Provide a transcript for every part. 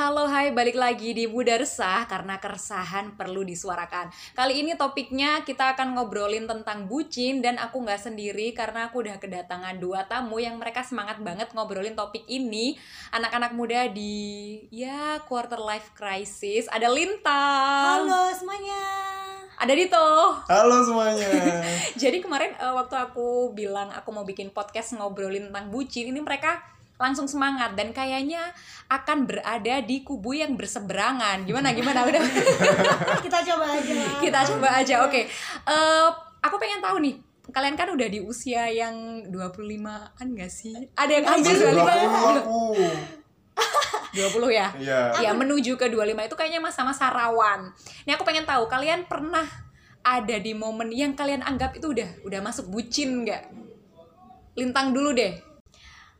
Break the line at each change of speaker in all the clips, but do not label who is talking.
halo hai. Balik lagi di Muda Resah karena keresahan perlu disuarakan. Kali ini topiknya kita akan ngobrolin tentang bucin dan aku nggak sendiri karena aku udah kedatangan dua tamu yang mereka semangat banget ngobrolin topik ini. Anak-anak muda di ya quarter life crisis. Ada Lintang
Halo semuanya.
Ada Dito.
Halo semuanya.
Jadi kemarin eh, waktu aku bilang aku mau bikin podcast ngobrolin tentang bucin Ini mereka langsung semangat dan kayaknya akan berada di kubu yang berseberangan gimana gimana udah
Kita coba aja.
kita coba aja oke Eh, aku pengen tahu nih kalian kan udah di usia yang 25-an gak sih? Ada yang hampir
Masih
25
20 aku.
20 ya?
Iya.
Ya menuju ke 25 itu kayaknya masa-masa rawan Ini aku pengen tahu kalian pernah ada di momen yang kalian anggap itu udah udah masuk bucin nggak? Lintang dulu deh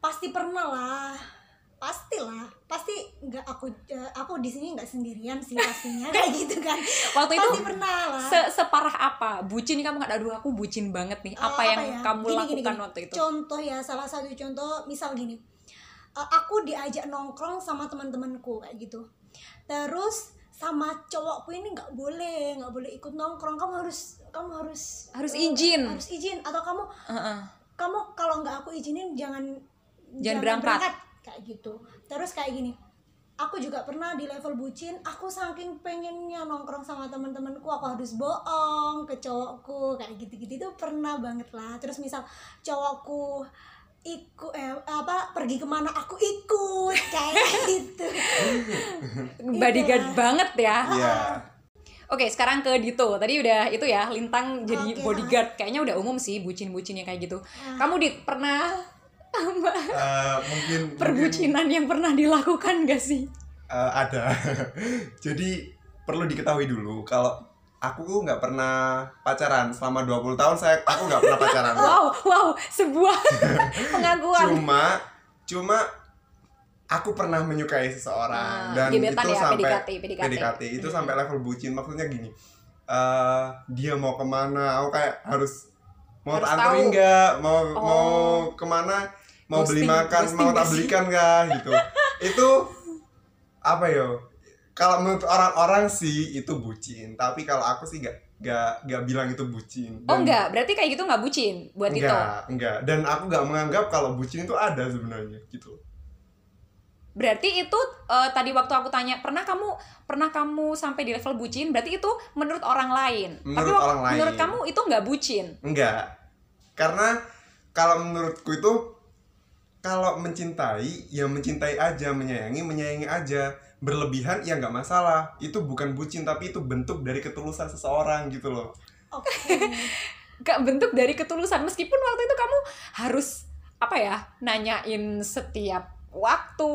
Pasti pernah lah. Pastilah. Pasti nggak aku eh, aku di sini nggak sendirian sih pastinya kayak gitu kan.
Waktu itu
Pasti pernah lah.
se separah apa? Bucin kamu nggak aduh aku bucin banget nih.
Eh,
Apa yang
ya?
kamu
Gini,
lakukan
gini, gini.
waktu itu?
Contoh ya, salah satu contoh misal gini. Eh, aku diajak nongkrong sama teman-temanku kayak gitu. Terus sama cowokku ini nggak boleh, nggak boleh ikut nongkrong. Kamu harus kamu harus
Harus izin.
Harus izin atau kamu
Heeh.
kamu kalau nggak aku izinin jangan
Jangan berangkat.
kayak gitu terus kayak gini aku juga pernah di level bucin aku saking pengennya nongkrong sama teman-temanku aku harus bohong ke cowokku kayak gitu-gitu itu pernah banget lah terus misal cowokku ikut eh, apa pergi ke mana aku ikut kayak gitu
Bodyguard
Itulah.
banget ya.
Iya.
Oke, sekarang ke Dito. Tadi udah itu ya, Lintang jadi
Oke.
bodyguard. Kayaknya udah umum sih bucin-bucinnya kayak gitu.
Ah.
Kamu Dit pernah
Eh, mungkin
perbucinan yang pernah dilakukan gak sih?
mungkin, eh, ada. Jadi perlu diketahui dulu kalau aku tuh nggak pernah pacaran selama 20 tahun saya aku nggak pernah pacaran.
Wow, wow, sebuah pengakuan.
Cuma cuma aku pernah menyukai seseorang
Ah,
dan itu
ya,
sampai
PDKT, PDKT.
itu
Hmm.
sampai level bucin maksudnya gini eh dia mau ke mana aku kayak harus mau
Harus
anterin nggak mau
Oh.
mau ke mana mau beli
Ghosting,
makan
ghosting
mau
nggak
tak belikan nggak gitu itu apa yo kalau menurut orang-orang sih itu bucin tapi kalau aku sih nggak nggak nggak bilang itu bucin
Oh
Dan-
enggak, berarti kayak gitu nggak bucin buat
enggak enggak dan aku nggak menganggap kalau bucin itu ada sebenarnya gitu
Berarti itu eh, tadi waktu aku tanya, pernah kamu pernah kamu sampai di level bucin? Berarti itu menurut orang lain. Tapi
Menurut
wak-
orang lain.
menurut kamu itu nggak bucin.
Enggak. Karena kalau menurutku itu kalau mencintai ya mencintai aja, menyayangi menyayangi aja. Berlebihan ya nggak masalah. Itu bukan bucin tapi itu bentuk dari ketulusan seseorang gitu loh.
oke
Gak bentuk dari ketulusan meskipun waktu itu kamu harus apa ya nanyain setiap waktu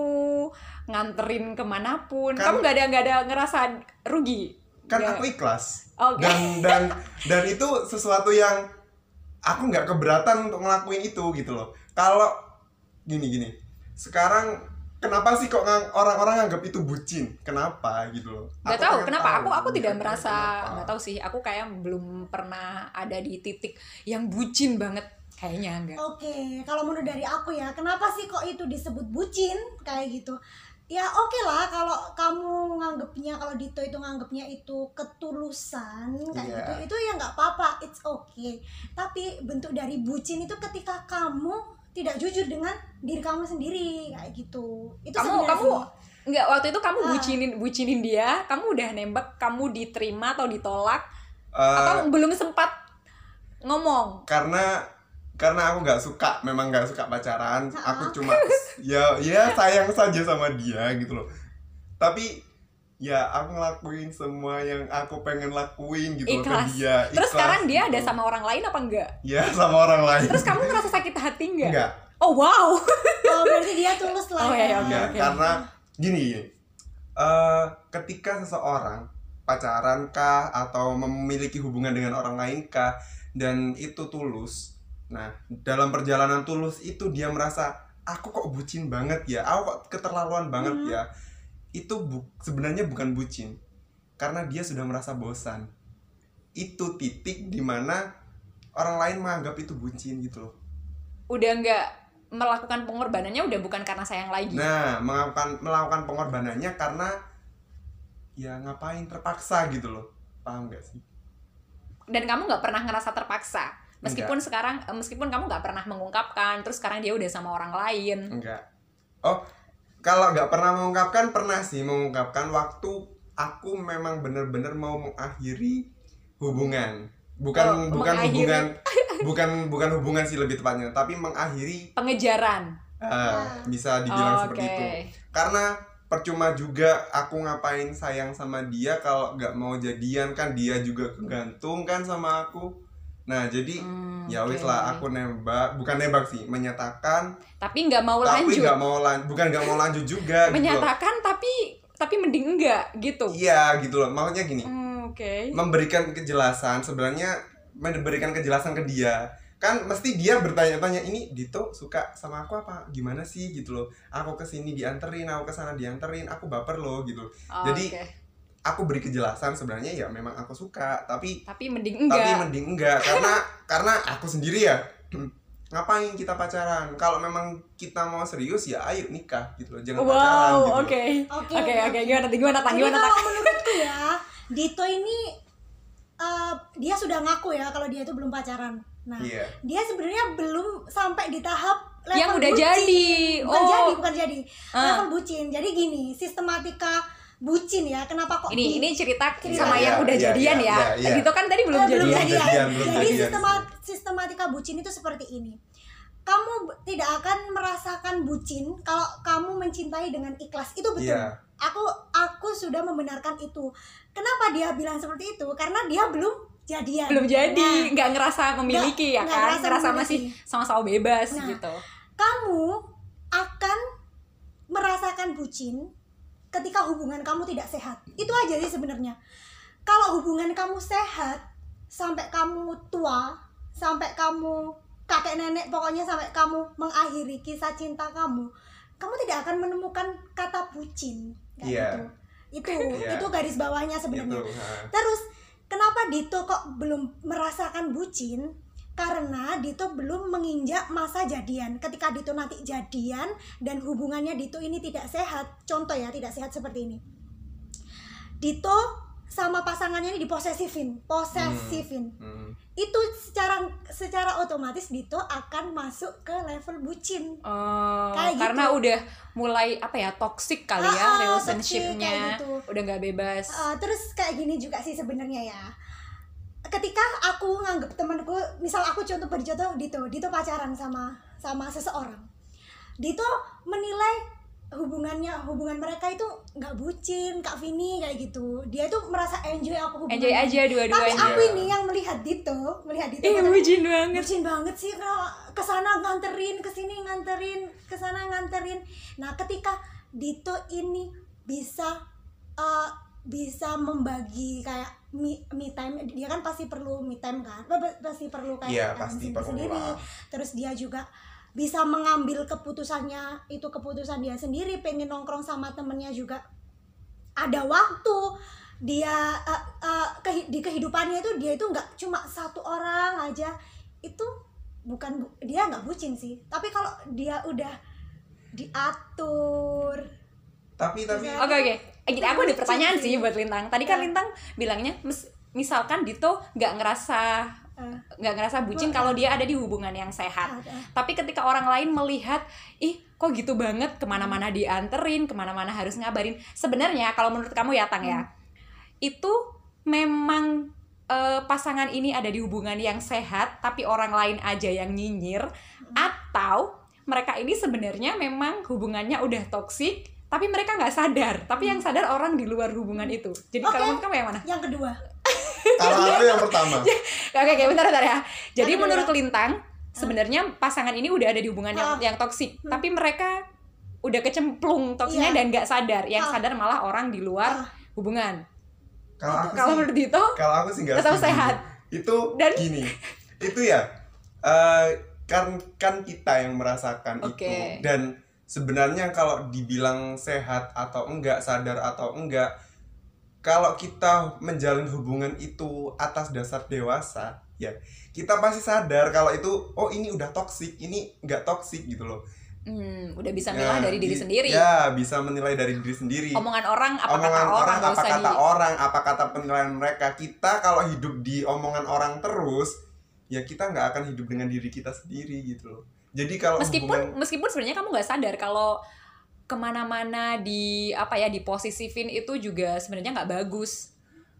nganterin ke mana pun
Kan-
kamu nggak ada nggak ada ngerasa rugi
Kan
Nggak.
aku ikhlas.
Oke.
Dan dan dan itu sesuatu yang aku nggak keberatan untuk ngelakuin itu gitu loh. Kalau gini gini. Sekarang kenapa sih kok orang-orang nganggap itu bucin? Kenapa gitu loh?
nggak
Aku
tahu kenapa
tahu
aku aku tidak
kira-kira
merasa nggak tahu sih aku kayak belum pernah ada di titik yang bucin banget kayaknya enggak
Oke, kalau menurut dari aku ya, kenapa sih kok itu disebut bucin kayak gitu? Ya oke lah kalau kamu nganggapnya kalau Dito itu nganggapnya itu ketulusan kayak
Iya.
gitu, itu ya nggak apa-apa, it's okay. Tapi bentuk dari bucin itu ketika kamu tidak jujur dengan diri kamu sendiri kayak gitu. Itu
kamu
sebenarnya
kamu
sih.
nggak waktu itu kamu
Ah.
bucinin bucinin dia kamu udah nembak kamu diterima atau ditolak
Eh,
atau belum sempat ngomong
karena karena aku nggak suka memang nggak suka pacaran
Ah.
aku cuma ya ya sayang saja sama dia gitu loh tapi ya aku ngelakuin semua yang aku pengen lakuin gitu
Ikhlas.
ke dia
terus
Ikhlas
sekarang dia
gitu.
ada sama orang lain apa enggak
ya sama orang lain
terus kamu ngerasa sakit hati enggak
enggak
oh wow
Oh berarti dia tulus lah.
Oh,
ya.
iya, oke,
enggak
oke.
karena gini. Eh, ketika seseorang pacaran kah atau memiliki hubungan dengan orang lain kah dan itu tulus nah dalam perjalanan tulus itu dia merasa aku kok bucin banget ya aku kok keterlaluan banget
Hmm.
ya itu bu- sebenarnya bukan bucin. Karena dia sudah merasa bosan. Itu titik di mana orang lain menganggap itu bucin gitu loh.
Udah enggak melakukan pengorbanannya udah bukan karena sayang lagi.
Nah, melakukan melakukan pengorbanannya karena ya ngapain terpaksa gitu loh. Paham gak sih?
dan kamu nggak pernah ngerasa terpaksa. Meskipun sekarang eh, meskipun kamu nggak pernah mengungkapkan terus sekarang dia udah sama orang lain.
Enggak. Oh, kalau nggak pernah mengungkapkan pernah sih mengungkapkan waktu aku memang bener-bener mau mengakhiri hubungan. Bukan
Oh,
bukan
mengakhiri.
hubungan bukan bukan hubungan sih lebih tepatnya, tapi mengakhiri
pengejaran
ah, bisa dibilang
Oh,
seperti
oke.
itu. Karena percuma juga aku ngapain sayang sama dia kalau nggak mau jadian kan dia juga kegantung kan sama aku. Nah, jadi
Hmm,
ya wis
oke.
lah aku nembak, bukan nembak sih, menyatakan
tapi nggak mau
tapi
lanjut.
nggak mau lan bukan nggak mau lanjut juga gitu loh.
menyatakan tapi tapi mending enggak gitu?
Iya gitu loh. Maksudnya gini
Hmm, oke.
memberikan kejelasan sebenarnya memberikan kejelasan ke dia. Kan mesti dia bertanya-tanya ini Dito suka sama aku apa gimana sih? gitu loh. Aku ke sini dianterin aku ke sana dianterin aku baper loh gitu
Oh,
Jadi,
oke.
Aku beri kejelasan sebenarnya ya memang aku suka tapi
tapi mending
tapi
enggak
mending enggak karena karena aku sendiri ya ngapain kita pacaran kalau memang kita mau serius ya ayo nikah gitu loh jangan pacaran
wow
gitu loh.
oke
Oke,
oke
oke,
gimana gimana tang gimana tang
kalau menurutku ya, Dito ini eh, dia sudah ngaku ya kalau dia itu belum pacaran. Nah,
iya
dia sebenarnya belum sampai di tahap level
yang udah
bucin.
jadi
Bukan
oh
jadi, bukan jadi.
Ah.
Level bucin. Jadi gini, sistematika bucin ya. Kenapa kok
ini
di-
ini cerita
Cerita.
sama
Iya,
yang udah
iya,
jadian
iya,
ya
iya, iya.
Dito kan tadi belum
Eh,
jadian
Belum
jadian.
jadian, belum
Jadi
jadian.
sistema- sistematika bucin itu seperti ini. Kamu tidak akan merasakan bucin kalau kamu mencintai dengan ikhlas. Itu betul.
iya
Aku aku sudah membenarkan itu. Kenapa dia bilang seperti itu? Karena dia belum jadian.
belum jadi
Nah,
nggak ngerasa memiliki ya
nggak
kan
ngerasa
ngerasa
memiliki.
masih sama-sama bebas
Nah.
gitu
kamu akan merasakan bucin ketika hubungan kamu tidak sehat. Itu aja sih sebenarnya. Kalau hubungan kamu sehat sampai kamu tua, sampai kamu kakek nenek pokoknya sampai kamu mengakhiri kisah cinta kamu, kamu tidak akan menemukan kata bucin. Kayak
Iya.
gitu. Itu
Iya.
itu garis bawahnya
itu
sebenarnya. Terus kenapa Dito kok belum merasakan bucin? Karena Dito belum menginjak masa jadian. Ketika Dito nanti jadian dan hubungannya Dito ini tidak sehat, contoh ya tidak sehat seperti ini. Dito sama pasangannya ini diposesifin, posesifin.
Hmm.
Itu secara secara otomatis Dito akan masuk ke level bucin.
Oh,
Kayak
karena
gitu.
udah mulai apa ya toxic kali
Ah,
ya
ah,
relationshipnya
toxic, kayak gitu.
udah nggak bebas
Uh, terus kayak gini juga sih sebenarnya ya ketika aku nganggep temanku misal aku contoh beri contoh Dito. Dito pacaran sama sama seseorang. Dito menilai hubungannya hubungan mereka itu nggak bucin Kak Vini kayak gitu. Dia tuh merasa enjoy aku hubungan
enjoy aja
tapi
dua-duanya
aku
Iya.
ini yang melihat Dito melihat Dito
eh bucin banget.
Bucin banget sih kalau ke sana nganterin ke sini nganterin ke sana nganterin. Nah ketika Dito ini bisa eh, bisa membagi kayak me, me time dia kan pasti perlu me time kan? Pa- pasti perlu kayak time
pasti
sendiri-
perlu
sendiri.
lah.
terus dia juga bisa mengambil keputusannya itu keputusan dia sendiri pengen nongkrong sama temennya juga. Ada waktu dia eh, eh, kehi- di kehidupannya itu dia itu nggak cuma satu orang aja. Itu bukan bu- dia nggak bucin sih. Tapi kalau dia udah diatur
tapi tapi
oke oke. Eh, gini, aku ada pertanyaan
sih.
buat Lintang. Tadi kan
Ya.
Lintang bilangnya mis- misalkan Dito nggak ngerasa
eh,
nggak ngerasa bucin kalau dia ada di hubungan yang sehat.
Ada.
tapi ketika orang lain melihat ih kok gitu banget? Ke mana-mana dianterin ke mana-mana harus ngabarin. Sebenarnya kalau menurut kamu ya Tang ya itu memang eh, pasangan ini ada di hubungan yang sehat tapi orang lain aja yang nyinyir atau mereka ini sebenarnya memang hubungannya udah toksik tapi mereka nggak sadar tapi yang sadar orang di luar hubungan itu jadi kalau
Oke.
menurut kamu yang mana
yang kedua
kalau aku yang pertama
Oke, oke, bentar, bentar ya. Jadi
Yang kedua.
menurut Lintang, sebenarnya pasangan ini udah ada di hubungan yang
Ah.
yang toksik,
Hmm.
tapi mereka udah kecemplung toksiknya
Iya.
dan nggak sadar. Yang
Ah.
sadar malah orang di luar
Ah.
hubungan.
kalau aku
Kalau
sih
menurut Dito,
kalau aku sih nggak
tetap sehat.
itu
Dan-
gini itu ya eh, kan kan kita yang merasakan
Oke.
itu dan sebenarnya kalau dibilang sehat atau enggak sadar atau enggak kalau kita menjalin hubungan itu atas dasar dewasa ya kita pasti sadar kalau itu oh ini udah toksik ini nggak toksik gitu loh
Hmm, udah bisa
Ya,
milah dari diri sendiri.
ya bisa menilai dari diri sendiri
Omongan orang, apa
omongan
kata orang,
orang apa kata
di.
orang apa kata penilaian mereka kita kalau hidup di omongan orang terus ya kita nggak akan hidup dengan diri kita sendiri gitu loh jadi kalau
Meskipun
hubungan-
meskipun sebenarnya kamu nggak sadar kalau ke mana-mana di apa ya di posisifin itu juga sebenarnya nggak bagus.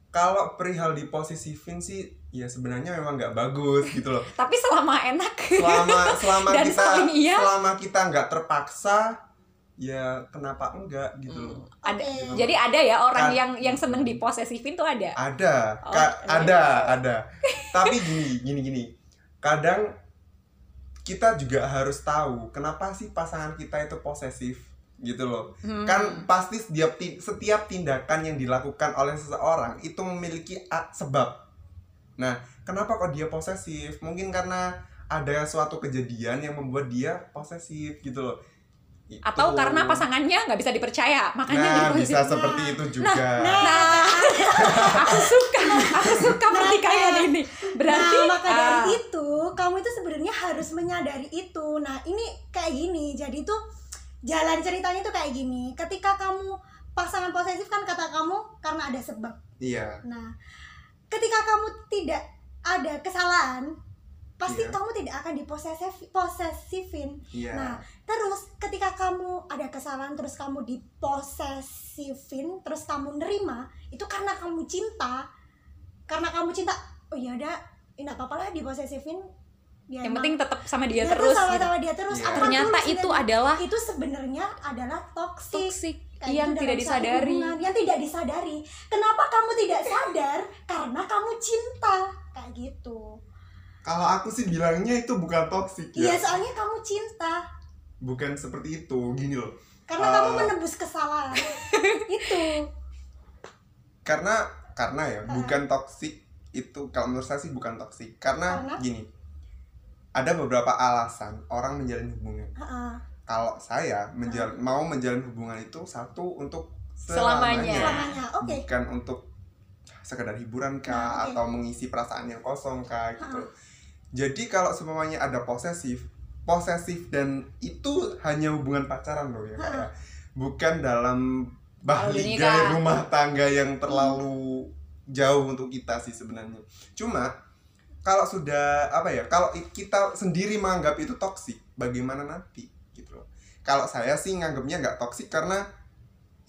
kalau perihal di posisifin sih ya sebenarnya memang nggak bagus gitu loh
Tapi selama enak.
selama selama
Dan
kita
iya.
selama kita nggak terpaksa ya kenapa enggak gitu
Hmm.
loh
ada.
Oke.
Jadi ada ya orang
Kan-
yang yang seneng diposesifin tuh ada.
ada
Oh,
Ka-
iya.
ada ada tapi gini gini gini kadang kita juga harus tahu kenapa sih pasangan kita itu posesif gitu loh.
Hmm.
kan pasti setiap ti- setiap tindakan yang dilakukan oleh seseorang itu memiliki sebab. Nah kenapa kok dia posesif? Mungkin karena ada suatu kejadian yang membuat dia posesif gitu loh Itu.
atau karena pasangannya nggak bisa dipercaya makanya
nah bisa seperti itu juga
Nah, aku suka, aku suka
Nah,
pertikaian
kayak-
ini. Berarti
nah, maka dari
ah,
itu kamu itu sebenarnya harus menyadari itu. Nah, ini kayak gini. Jadi tuh jalan ceritanya tuh kayak gini. Ketika kamu pasangan posesif kan kata kamu karena ada sebab.
iya
Nah, ketika kamu tidak ada kesalahan, pasti
Iya.
kamu tidak akan diposesif posesifin.
iya
Nah, terus ketika kamu ada kesalahan terus kamu diposesifin, terus kamu nerima, itu karena kamu cinta. Karena kamu cinta, oh ya udah, ini apa-apa lah diposesifin. Ya,
yang
emang-
penting tetap sama dia
ya
terus.
sama
gitu.
sama dia terus.
Iya.
Apa
Ternyata
dulu
itu adalah
itu sebenarnya adalah toksik
yang
gitu
tidak disadari.
hubungan, yang tidak disadari kenapa kamu tidak sadar karena kamu cinta kayak gitu
kalau aku sih bilangnya itu bukan toksik
iya
ya
soalnya kamu cinta
bukan seperti itu gini loh
karena
Ah.
kamu menebus kesalahan itu
karena karena ya
Ah.
bukan toksik itu kalau menurut saya sih bukan toksik karena,
Karena?
gini ada beberapa alasan orang menjalin hubungan
Heeh.
kalau saya menjal mau menjalin hubungan itu satu untuk
Selamanya.
selamanya,
oke
bukan untuk sekedar hiburan kah
Nah, oke.
atau mengisi perasaan yang kosong kah gitu
Ha-ha.
Jadi kalau semuanya ada posesif posesif dan itu hanya hubungan pacaran loh ya Kak, ya. bukan dalam bahligai rumah tangga yang terlalu jauh untuk kita sih sebenarnya. Cuma kalau sudah apa ya kalau kita sendiri menganggap itu toksik bagaimana nanti gitu loh. Kalau saya sih nganggapnya nggak toksik karena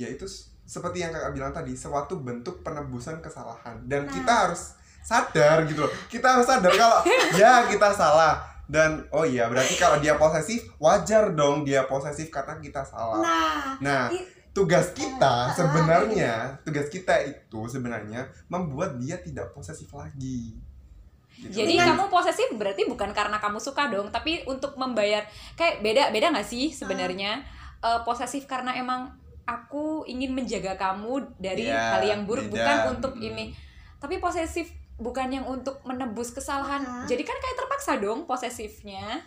ya itu seperti yang kakak bilang tadi suatu bentuk penebusan kesalahan. Dan
Nah.
kita harus sadar gitu loh. Kita harus sadar kalau ya kita salah. Dan oh iya berarti kalau dia posesif wajar dong dia posesif karena kita salah.
Nah
nah tugas kita
Ah,
sebenarnya tugas kita itu sebenarnya membuat dia tidak posesif lagi. Gitu.
Jadi
Dengan-
kamu posesif berarti bukan karena kamu suka dong, tapi untuk membayar kayak beda beda nggak sih sebenarnya? Eh, posesif karena emang aku ingin menjaga kamu dari
Iya,
hal yang buruk
beda.
bukan untuk ini. Tapi posesif bukan yang untuk menebus kesalahan.
Ah.
Jadi kan kayak terpaksa dong posesifnya.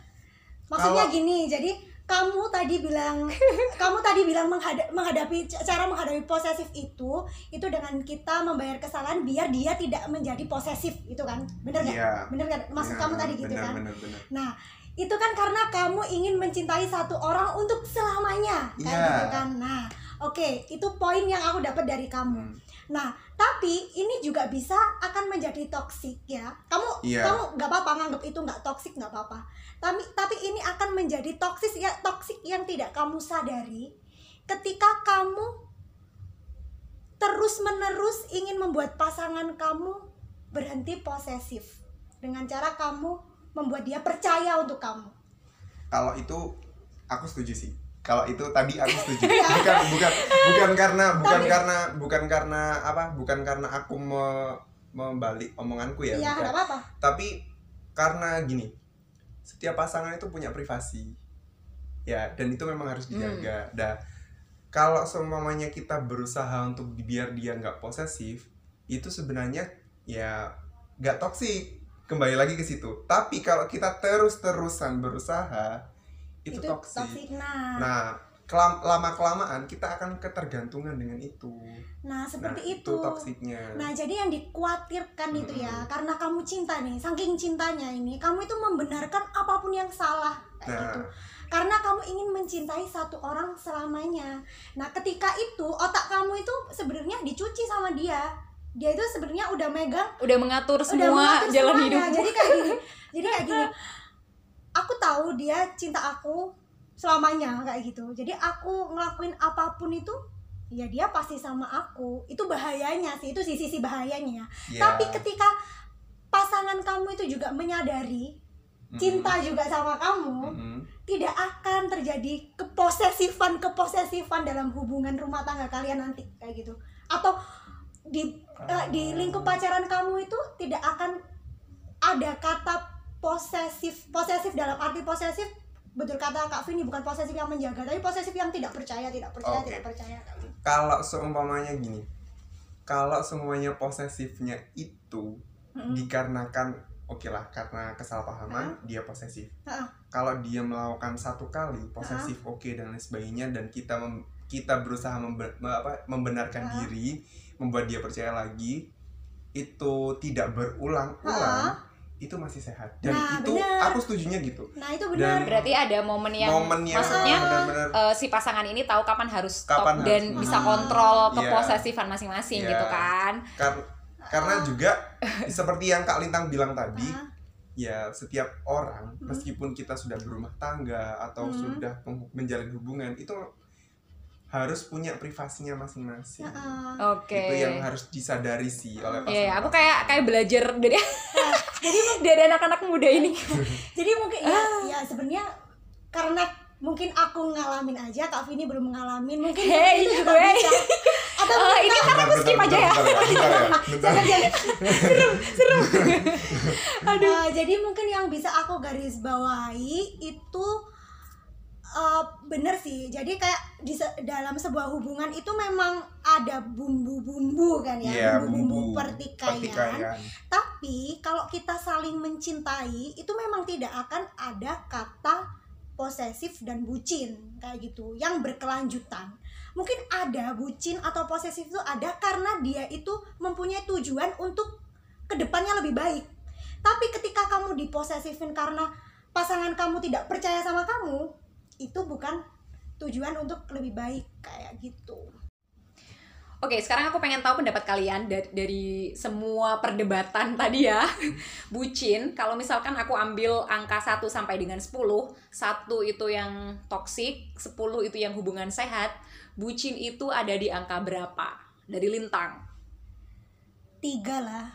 maksudnya
Kalau-
gini jadi kamu tadi bilang kamu tadi bilang menghada- menghadapi cara menghadapi posesif itu itu dengan kita membayar kesalahan biar dia tidak menjadi posesif itu kan bener nggak
Iya.
bener kan maksud
Benar,
kamu tadi gitu
benar,
kan
benar, benar.
nah itu kan karena kamu ingin mencintai satu orang untuk selamanya kayak
Iya.
gitu kan nah oke itu poin yang aku dapat dari kamu
Hmm.
Nah tapi ini juga bisa akan menjadi toksik ya. Kamu
Iya.
kamu nggak apa-apa nganggap itu nggak toksik nggak apa-apa. Tapi tapi ini akan menjadi toksik ya toksik yang tidak kamu sadari ketika kamu terus menerus ingin membuat pasangan kamu berhenti posesif dengan cara kamu membuat dia percaya untuk kamu.
Kalau itu aku setuju sih kalau itu tadi aku setuju. Bukan bukan bukan karena bukan
Tapi-
karena bukan karena apa bukan karena aku me, membalik omonganku ya bukan.
nggak apa-apa.
Tapi karena gini setiap pasangan itu punya privasi. Ya dan itu memang harus dijaga. Dah kalau semuanya kita berusaha untuk biar dia nggak posesif itu sebenarnya ya nggak toksik. Kembali lagi ke situ. Tapi kalau kita terus terusan berusaha itu, toksik
nah.
Nah lama kelamaan kita akan ketergantungan dengan itu.
Nah seperti
nah,
itu,
toksiknya
nah jadi yang dikhawatirkan itu ya karena kamu cinta nih saking cintanya ini kamu itu membenarkan apa pun yang salah kayak
nah.
gitu. Karena kamu ingin mencintai satu orang selamanya. Nah ketika itu otak kamu itu sebenarnya dicuci sama dia. Dia itu sebenarnya udah megang
udah mengatur
udah
semua
mengatur
jalan
semuanya.
hidupmu.
Jadi kayak gini jadi kayak gini aku tahu dia cinta aku selamanya kayak gitu jadi aku ngelakuin apa pun itu ya dia pasti sama aku itu bahayanya sih itu sisi sisi bahayanya
ya.
tapi ketika pasangan kamu itu juga menyadari
Mm-mm.
cinta juga sama kamu
Mm-mm.
tidak akan terjadi keposesifan keposesifan dalam hubungan rumah tangga kalian nanti kayak gitu atau di eh, di lingkup pacaran kamu itu tidak akan ada kata posesif posesif dalam arti posesif betul kata Kak Vini bukan posesif yang menjaga tapi posesif yang tidak percaya tidak percaya
Oke.
tidak percaya
kalau seumpamanya gini kalau semuanya posesifnya itu
Mm-mm.
dikarenakan oke lah karena kesalahpahaman dia posesif
Ha-ha.
kalau dia melakukan satu kali posesif oke dan lain sebagainya dan kita mem- kita berusaha membe- me- apa, membenarkan
Ha.
diri membuat dia percaya lagi itu tidak berulang-ulang
Ha-ha.
Itu masih sehat dan
Nah,
itu
benar.
aku setujunya gitu
nah itu benar
berarti ada momen yang
momen yang
maksudnya
benar-benar
eh, si pasangan ini tahu kapan harus stop
Kapan
dan
harus-
bisa
Ah.
kontrol
Iya.
keposesifan masing-masing
Iya.
gitu kan
Kar- karena juga seperti yang Kak Lintang bilang tadi
Ha.
ya setiap orang
Hmm.
meskipun kita sudah berumah tangga atau
Hmm.
sudah menjalin hubungan itu harus punya privasinya masing-masing
Ha-ha.
oke
itu yang harus disadari sih oleh pasangan
Iya, iya, aku kayak kayak belajar dari dari anak-anak muda ini.
jadi mungkin ya, ya sebenarnya karena mungkin aku ngalamin aja Kak Vini belum ngalamin mungkin
Hey,
itu juga
gue.
bisa atau
Eh, ini kan
Bentar,
aku skip
bentar,
aja ya.
ya, ya, bentar.
Aduh. jadi mungkin yang bisa aku garis bawahi itu eh, bener sih. Jadi kayak di se- dalam sebuah hubungan itu memang ada bumbu-bumbu kan ya,
Iya,
bumbu-bumbu
bumbu
pertikaian.
pertikaian.
Tapi kalau kita saling mencintai itu memang tidak akan ada kata posesif dan bucin kayak gitu yang berkelanjutan. Mungkin ada bucin atau posesif itu ada karena dia itu mempunyai tujuan untuk ke depannya lebih baik. Tapi ketika kamu diposesifin karena pasangan kamu tidak percaya sama kamu, itu bukan tujuan untuk lebih baik kayak gitu.
Oke, sekarang aku pengen tahu pendapat kalian dari, dari semua perdebatan tadi ya. Bucin, kalau misalkan aku ambil angka 1 sampai dengan 10, 1 itu yang toksik, 10 itu yang hubungan sehat, bucin itu ada di angka berapa? Dari lintang.
Tiga lah.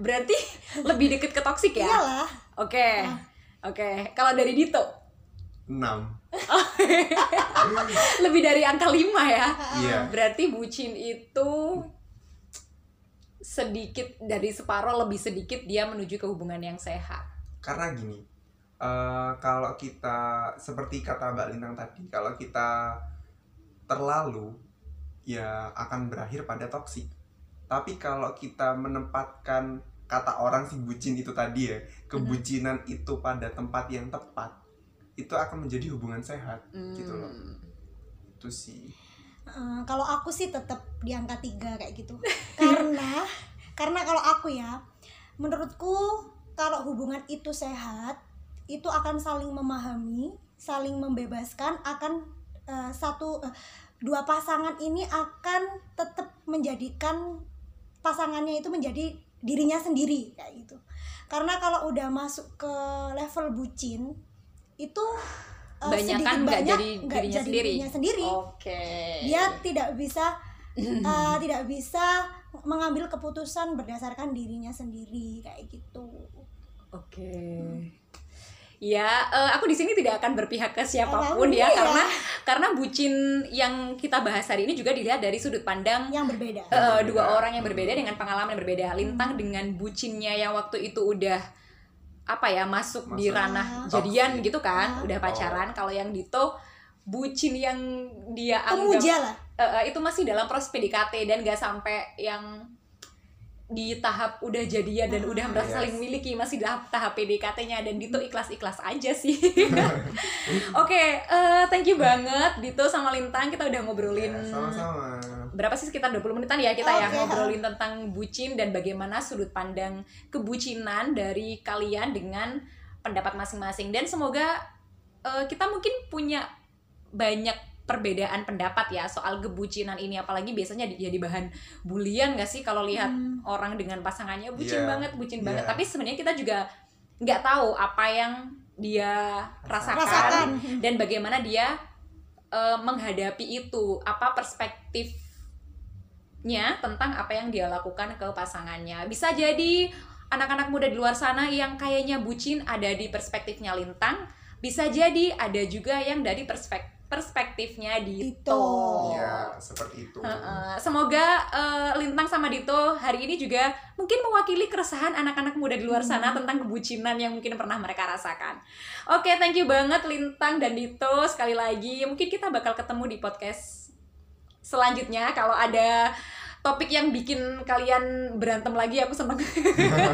Berarti lebih deket ke toksik ya?
Iyalah.
Oke.
Ah.
Oke, kalau dari Dito
enam
lebih dari angka 5 ya.
iya
Berarti bucin itu sedikit dari separuh lebih sedikit dia menuju ke hubungan yang sehat.
karena gini eh, kalau kita seperti kata Mbak Lintang tadi kalau kita terlalu ya akan berakhir pada toksik tapi kalau kita menempatkan kata orang si bucin itu tadi ya kebucinan itu pada tempat yang tepat itu akan menjadi hubungan sehat gitu loh.
Hmm.
itu sih.
Eh, kalau aku sih tetap di angka tiga kayak gitu. Karena karena kalau aku ya menurutku kalau hubungan itu sehat itu akan saling memahami saling membebaskan akan eh, satu eh, dua pasangan ini akan tetap menjadikan pasangannya itu menjadi dirinya sendiri kayak gitu. Karena kalau udah masuk ke level bucin itu eh,
Banyak kan
sedikit
nggak
banyak
jadi
nggak
dirinya
jadi
sendiri.
dirinya sendiri
Oke.
dia tidak bisa eh, tidak bisa mengambil keputusan berdasarkan dirinya sendiri kayak gitu.
Oke. Ya, eh, aku di sini tidak akan berpihak ke siapa
pun Apa pun,
ya,
iya.
karena karena bucin yang kita bahas hari ini juga dilihat dari sudut pandang
Yang berbeda.
Berbeda.
dua orang yang berbeda dengan pengalaman yang berbeda. Lintang dengan bucinnya yang waktu itu udah apa ya masuk di
Masuk.
ranah
Ah.
jadian gitu kan,
Ah.
udah pacaran. Kalau yang Dito bucin yang dia anggap
Pemuja lah.
eh, eh, itu masih dalam proses PDKT dan gak sampai yang di tahap udah jadian dan
Ah,
udah merasa
yes.
saling miliki masih tahap tahap PDKT-nya dan Dito ikhlas-ikhlas aja sih. Oke, eh, thank you banget Dito sama Lintang kita udah ngobrolin
Ya, sama-sama
berapa sih sekitar 20 menitan ya kita ya
Oke.
ngobrolin tentang bucin dan bagaimana sudut pandang kebucinan dari kalian dengan pendapat masing-masing dan semoga eh, kita mungkin punya banyak perbedaan pendapat ya soal kebucinan ini. Apalagi biasanya di- jadi bahan bulian gak sih kalau lihat
Hmm.
orang dengan pasangannya? Bucin
Iya,
banget bucin banget.
Iya.
tapi sebenarnya kita juga nggak tahu apa yang dia rasakan,
Rasakan.
dan bagaimana dia eh, menghadapi itu. Apa perspektifnya tentang apa yang dia lakukan ke pasangannya. Bisa jadi anak-anak muda di luar sana yang kayaknya bucin ada di perspektifnya lintang. Bisa jadi ada juga yang dari perspek perspektifnya
Dito.
Iya, seperti itu.
Heeh. semoga eh, Lintang sama Dito hari ini juga mungkin mewakili keresahan anak-anak muda di luar sana tentang kebucinan yang mungkin pernah mereka rasakan. Oke, thank you banget Lintang dan Dito sekali lagi. Mungkin kita bakal ketemu di podcast selanjutnya kalau ada topik yang bikin kalian berantem lagi aku seneng.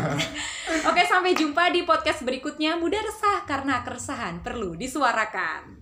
Oke, sampai jumpa di podcast berikutnya. Mudah resah karena keresahan perlu disuarakan.